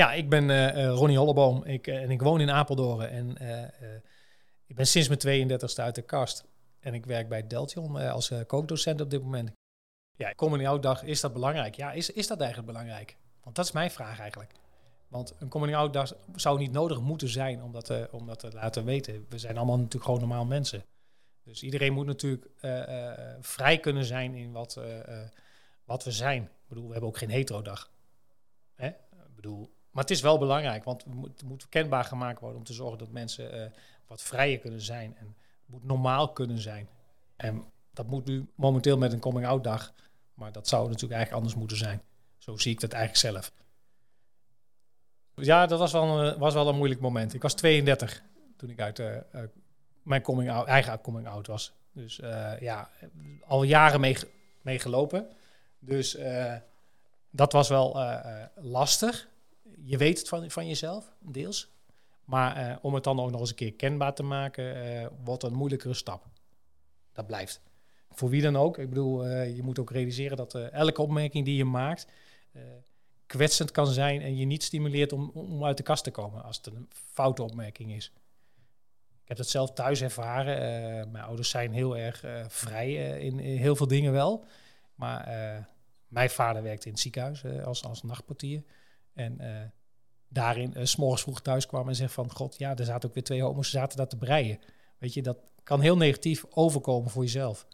Ja, ik ben uh, Ronnie Holleboom ik, en ik woon in Apeldoorn. En ik ben sinds mijn 32e uit de kast. En ik werk bij Deltion als kookdocent op dit moment. Ja, coming out dag, is dat belangrijk? Ja, is, is dat eigenlijk belangrijk? Want dat is mijn vraag eigenlijk. Want een coming out dag zou niet nodig moeten zijn om dat, om dat te laten weten. We zijn allemaal natuurlijk gewoon normaal mensen. Dus iedereen moet natuurlijk vrij kunnen zijn in wat, wat we zijn. Ik bedoel, we hebben ook geen hetero-dag. Hè? Ik bedoel, maar het is wel belangrijk, want het moet, kenbaar gemaakt worden om te zorgen dat mensen uh, wat vrijer kunnen zijn en moet normaal kunnen zijn. En dat moet nu momenteel met een coming-out dag, maar dat zou natuurlijk eigenlijk anders moeten zijn. Zo zie ik dat eigenlijk zelf. Ja, dat was wel een, was wel een moeilijk moment. Ik was 32 toen ik uit uh, mijn coming out, eigen coming out was. Dus ja, al jaren mee, mee gelopen. Dus dat was wel lastig je weet het van, van jezelf, deels. Maar eh, om het dan ook nog eens een keer kenbaar te maken, uh, wordt een moeilijkere stap. Dat blijft. Voor wie dan ook. Ik bedoel, uh, je moet ook realiseren dat elke opmerking die je maakt kwetsend kan zijn en je niet stimuleert om, om uit de kast te komen als het een foute opmerking is. Ik heb dat zelf thuis ervaren. mijn ouders zijn heel erg vrij in, in, heel veel dingen wel. Maar mijn vader werkte in het ziekenhuis als, als nachtportier. En uh, daarin uh, s'morgens vroeg thuis kwam en zegt van... God, ja, er zaten ook weer twee homo's, zaten dat te breien. Weet je, dat kan heel negatief overkomen voor jezelf.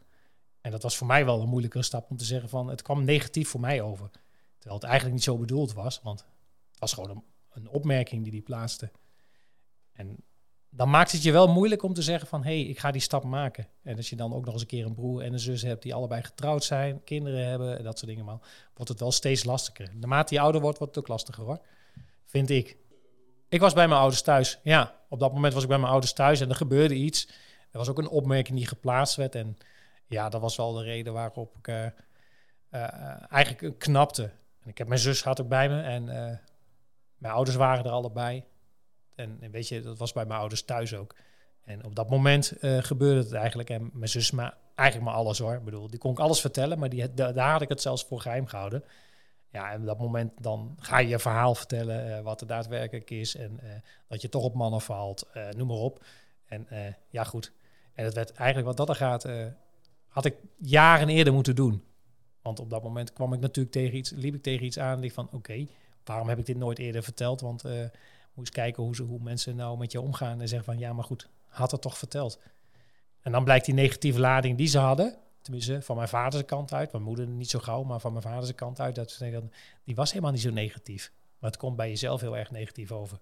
En dat was voor mij wel een moeilijkere stap om te zeggen van... Het kwam negatief voor mij over. Terwijl het eigenlijk niet zo bedoeld was, want het was gewoon een, een opmerking die die plaatste. En dan maakt het je wel moeilijk om te zeggen van... hé, hey, ik ga die stap maken. En als je dan ook nog eens een keer een broer en een zus hebt... die allebei getrouwd zijn, kinderen hebben en dat soort dingen... Maar, wordt het wel steeds lastiger. Naarmate je ouder wordt, wordt het ook lastiger hoor. Vind ik. Ik was bij mijn ouders thuis. Ja, op dat moment was ik bij mijn ouders thuis en er gebeurde iets. Er was ook een opmerking die geplaatst werd. En ja, dat was wel de reden waarop ik uh, uh, eigenlijk knapte. En ik heb mijn zus had ook bij me en uh, mijn ouders waren er allebei. En, en, weet je, dat was bij mijn ouders thuis ook. En op dat moment uh, gebeurde het eigenlijk. En mijn zus, maar eigenlijk maar alles hoor. Ik bedoel, die kon ik alles vertellen, maar die, daar had ik het zelfs voor geheim gehouden. Ja, en op dat moment dan ga je je verhaal vertellen, uh, wat er daadwerkelijk is. En uh, dat je toch op mannen valt, noem maar op. En ja, goed. En het werd eigenlijk wat dat er gaat, had ik jaren eerder moeten doen. Want op dat moment kwam ik natuurlijk tegen iets, liep ik tegen iets aan. Die van, oké, waarom heb ik dit nooit eerder verteld? Want eens kijken hoe, ze, hoe mensen nou met je omgaan en zeggen van ja, maar goed, had het toch verteld. En dan blijkt die negatieve lading die ze hadden, tenminste van mijn vaders kant uit, mijn moeder niet zo gauw, maar van mijn vaders kant uit, dat die was helemaal niet zo negatief. Maar het komt bij jezelf heel erg negatief over,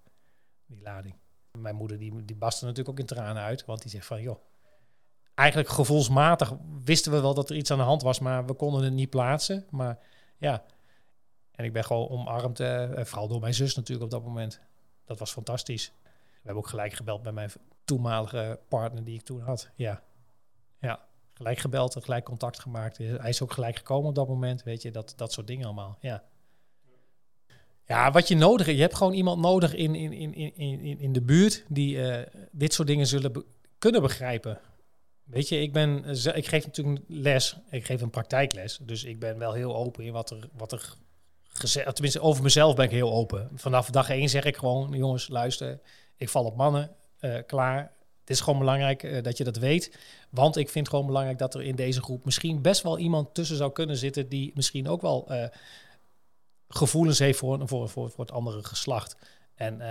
die lading. Mijn moeder die, die barstte natuurlijk ook in tranen uit, want die zegt van joh, eigenlijk gevoelsmatig wisten we wel dat er iets aan de hand was, maar we konden het niet plaatsen. Maar ja, en ik ben gewoon omarmd, uh, vooral door mijn zus natuurlijk op dat moment dat was fantastisch. We hebben ook gelijk gebeld bij mijn toenmalige partner die ik toen had. Ja, ja. gelijk gebeld en gelijk contact gemaakt. Hij is ook gelijk gekomen op dat moment, weet je, dat, dat soort dingen allemaal. Ja. Ja, wat je nodig hebt, je hebt gewoon iemand nodig in, in, in, in, in de buurt die uh, dit soort dingen zullen kunnen begrijpen. Weet je, ik, ben, ik geef natuurlijk les, ik geef een praktijkles, dus ik ben wel heel open in wat er, wat er gezegd, tenminste over mezelf ben ik heel open. Vanaf dag één zeg ik gewoon, jongens, luister, ik val op mannen, uh, klaar. Het is gewoon belangrijk uh, dat je dat weet. Want ik vind gewoon belangrijk dat er in deze groep misschien best wel iemand tussen zou kunnen zitten die misschien ook wel gevoelens heeft voor, voor, voor, voor het andere geslacht. En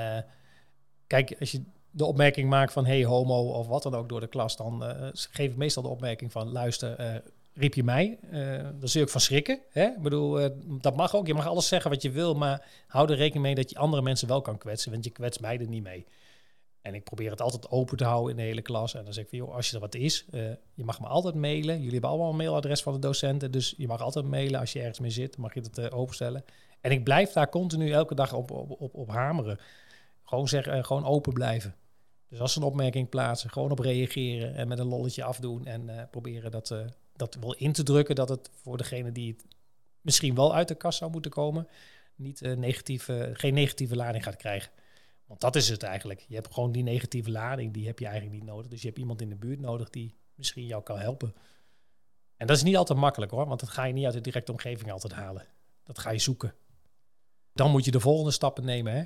kijk, als je de opmerking maakt van hey homo of wat dan ook door de klas, dan geef ik meestal de opmerking van luister, riep je mij. Uh, daar zul je ook van schrikken. Hè? Ik bedoel, uh, dat mag ook. Je mag alles zeggen wat je wil, maar hou er rekening mee dat je andere mensen wel kan kwetsen, want je kwetst mij er niet mee. En ik probeer het altijd open te houden in de hele klas. En dan zeg ik van, joh, als je er wat is, uh, je mag me altijd mailen. Jullie hebben allemaal een mailadres van de docenten, dus je mag altijd mailen als je ergens mee zit. mag je dat openstellen. En ik blijf daar continu elke dag op, op, op, op hameren. Gewoon zeggen, gewoon open blijven. Dus als ze een opmerking plaatsen, gewoon op reageren en met een lolletje afdoen en proberen dat dat wel in te drukken dat het voor degene die het misschien wel uit de kast zou moeten komen, niet uh, negatieve, geen negatieve lading gaat krijgen. Want dat is het eigenlijk. Je hebt gewoon die negatieve lading, die heb je eigenlijk niet nodig. Dus je hebt iemand in de buurt nodig die misschien jou kan helpen. En dat is niet altijd makkelijk hoor, want dat ga je niet uit de directe omgeving altijd halen. Dat ga je zoeken. Dan moet je de volgende stappen nemen. Hè?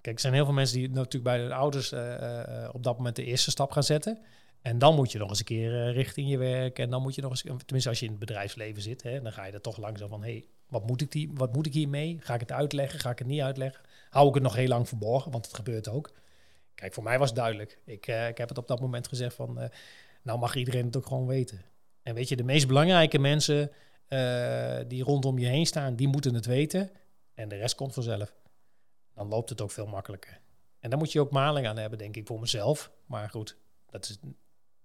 Kijk, er zijn heel veel mensen die natuurlijk bij hun ouders uh, op dat moment de eerste stap gaan zetten. En dan moet je nog eens een keer richting je werk. En dan moet je nog eens, tenminste als je in het bedrijfsleven zit, hè, dan ga je er toch langzaam van, hé, hey, wat, moet ik die, wat moet ik hiermee? Ga ik het uitleggen? Ga ik het niet uitleggen? Hou ik het nog heel lang verborgen? Want het gebeurt ook. Kijk, voor mij was het duidelijk. Ik, uh, ik heb het op dat moment gezegd van, uh, nou mag iedereen het ook gewoon weten. En weet je, de meest belangrijke mensen die rondom je heen staan, die moeten het weten. En de rest komt vanzelf. Dan loopt het ook veel makkelijker. En daar moet je ook maling aan hebben, denk ik, voor mezelf. Maar goed, dat is,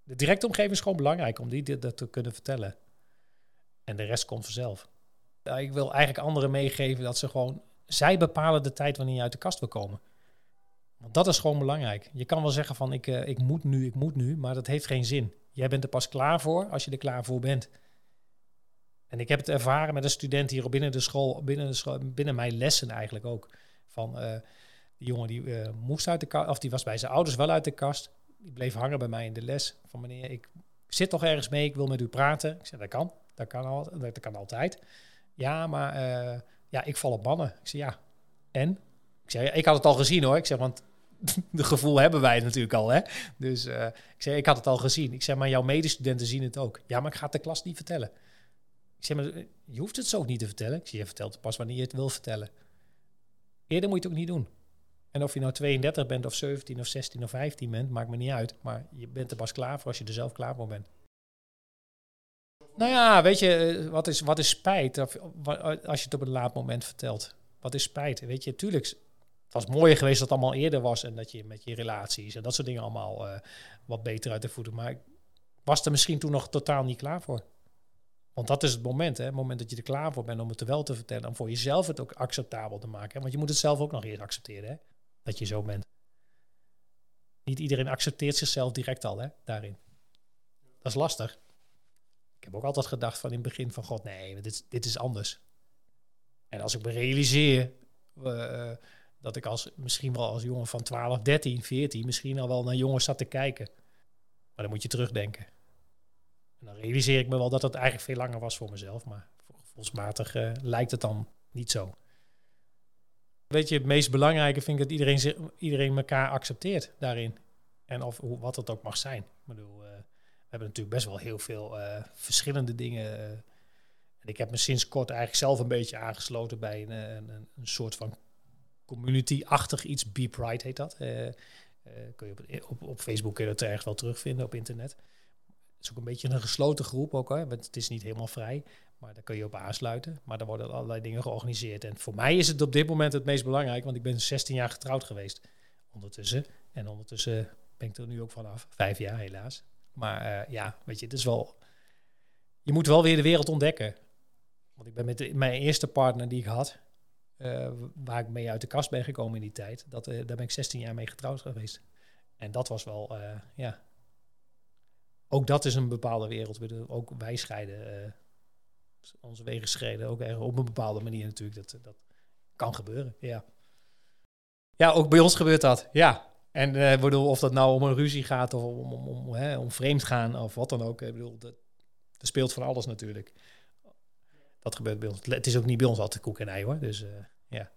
de directe omgeving is gewoon belangrijk om die dat te kunnen vertellen. En de rest komt vanzelf. ik wil eigenlijk anderen meegeven dat ze gewoon... Zij bepalen de tijd wanneer je uit de kast wil komen. Want dat is gewoon belangrijk. Je kan wel zeggen van ik, uh, ik moet nu, ik moet nu, maar dat heeft geen zin. Jij bent er pas klaar voor als je er klaar voor bent. En ik heb het ervaren met een student hier binnen de school, binnen, de school, binnen mijn lessen eigenlijk ook. Van uh, die jongen die uh, moest uit de kast, of die was bij zijn ouders wel uit de kast. Die bleef hangen bij mij in de les. Van meneer, ik zit toch ergens mee, ik wil met u praten. Ik zei, dat kan, dat kan, al, dat kan altijd. Ja, maar ja, ik val op mannen. Ik zei, ja, en? Ik zei, ik had het al gezien hoor. Ik zeg, want de gevoel hebben wij natuurlijk al. Hè? Dus uh, ik zei, ik had het al gezien. Ik zeg, maar jouw medestudenten zien het ook. Ja, maar ik ga het de klas niet vertellen. Ik zeg, maar je hoeft het zo ook niet te vertellen. Ik zeg, je vertelt het pas wanneer je het wil vertellen. Eerder moet je het ook niet doen. En of je nou 32 bent of 17 of 16 of 15 bent, maakt me niet uit. Maar je bent er pas klaar voor als je er zelf klaar voor bent. Nou ja, weet je, eh, wat is, wat is spijt of, als je het op een laat moment vertelt? Wat is spijt? Weet je, tuurlijk was mooier geweest dat het allemaal eerder was en dat je met je relaties en dat soort dingen allemaal uh, wat beter uit de voeten. Maar was er misschien toen nog totaal niet klaar voor. Want dat is het moment, hè? het moment dat je er klaar voor bent om het wel te vertellen. Om voor jezelf het ook acceptabel te maken. Want je moet het zelf ook nog eerst accepteren, hè? Dat je zo bent. Niet iedereen accepteert zichzelf direct al hè, daarin. Dat is lastig. Ik heb ook altijd gedacht van in het begin van God, nee, dit, dit is anders. En als ik me realiseer uh, dat ik als, misschien wel als jongen van 12, 13, 14 misschien al wel naar jongens zat te kijken. Maar dan moet je terugdenken. En dan realiseer ik me wel dat het eigenlijk veel langer was voor mezelf. Maar gevoelsmatig uh, lijkt het dan niet zo. Weet je, het meest belangrijke vind ik dat iedereen, iedereen elkaar accepteert daarin. En of hoe, wat het ook mag zijn. Ik bedoel, uh, we hebben natuurlijk best wel heel veel uh, verschillende dingen. en ik heb me sinds kort eigenlijk zelf een beetje aangesloten bij een, een, een soort van community-achtig iets. Be Pride heet dat. Kun je op, op, op, Facebook kun je dat ergens wel terugvinden op internet. Het is ook een beetje een gesloten groep ook, hè, want het is niet helemaal vrij. Maar daar kun je op aansluiten. Maar daar worden allerlei dingen georganiseerd. En voor mij is het op dit moment het meest belangrijk, want ik ben 16 jaar getrouwd geweest ondertussen. En ondertussen ben ik er nu ook vanaf. Vijf jaar helaas. Maar uh, ja, weet je, het is wel... Je moet wel weer de wereld ontdekken. Want ik ben met mijn eerste partner die ik had, uh, waar ik mee uit de kast ben gekomen in die tijd, dat, uh, daar ben ik 16 jaar mee getrouwd geweest. En dat was wel, ja. Ook dat is een bepaalde wereld. Ook wij scheiden, onze wegen scheiden ook op een bepaalde manier natuurlijk. Dat, dat kan gebeuren, ja. Ja, ook bij ons gebeurt dat, ja. En ik bedoel, of dat nou om een ruzie gaat of om, om, om, hè, om vreemd gaan of wat dan ook. Ik bedoel, dat, speelt van alles natuurlijk dat gebeurt bij ons. Het is ook niet bij ons altijd koek en ei hoor. Dus uh, ja.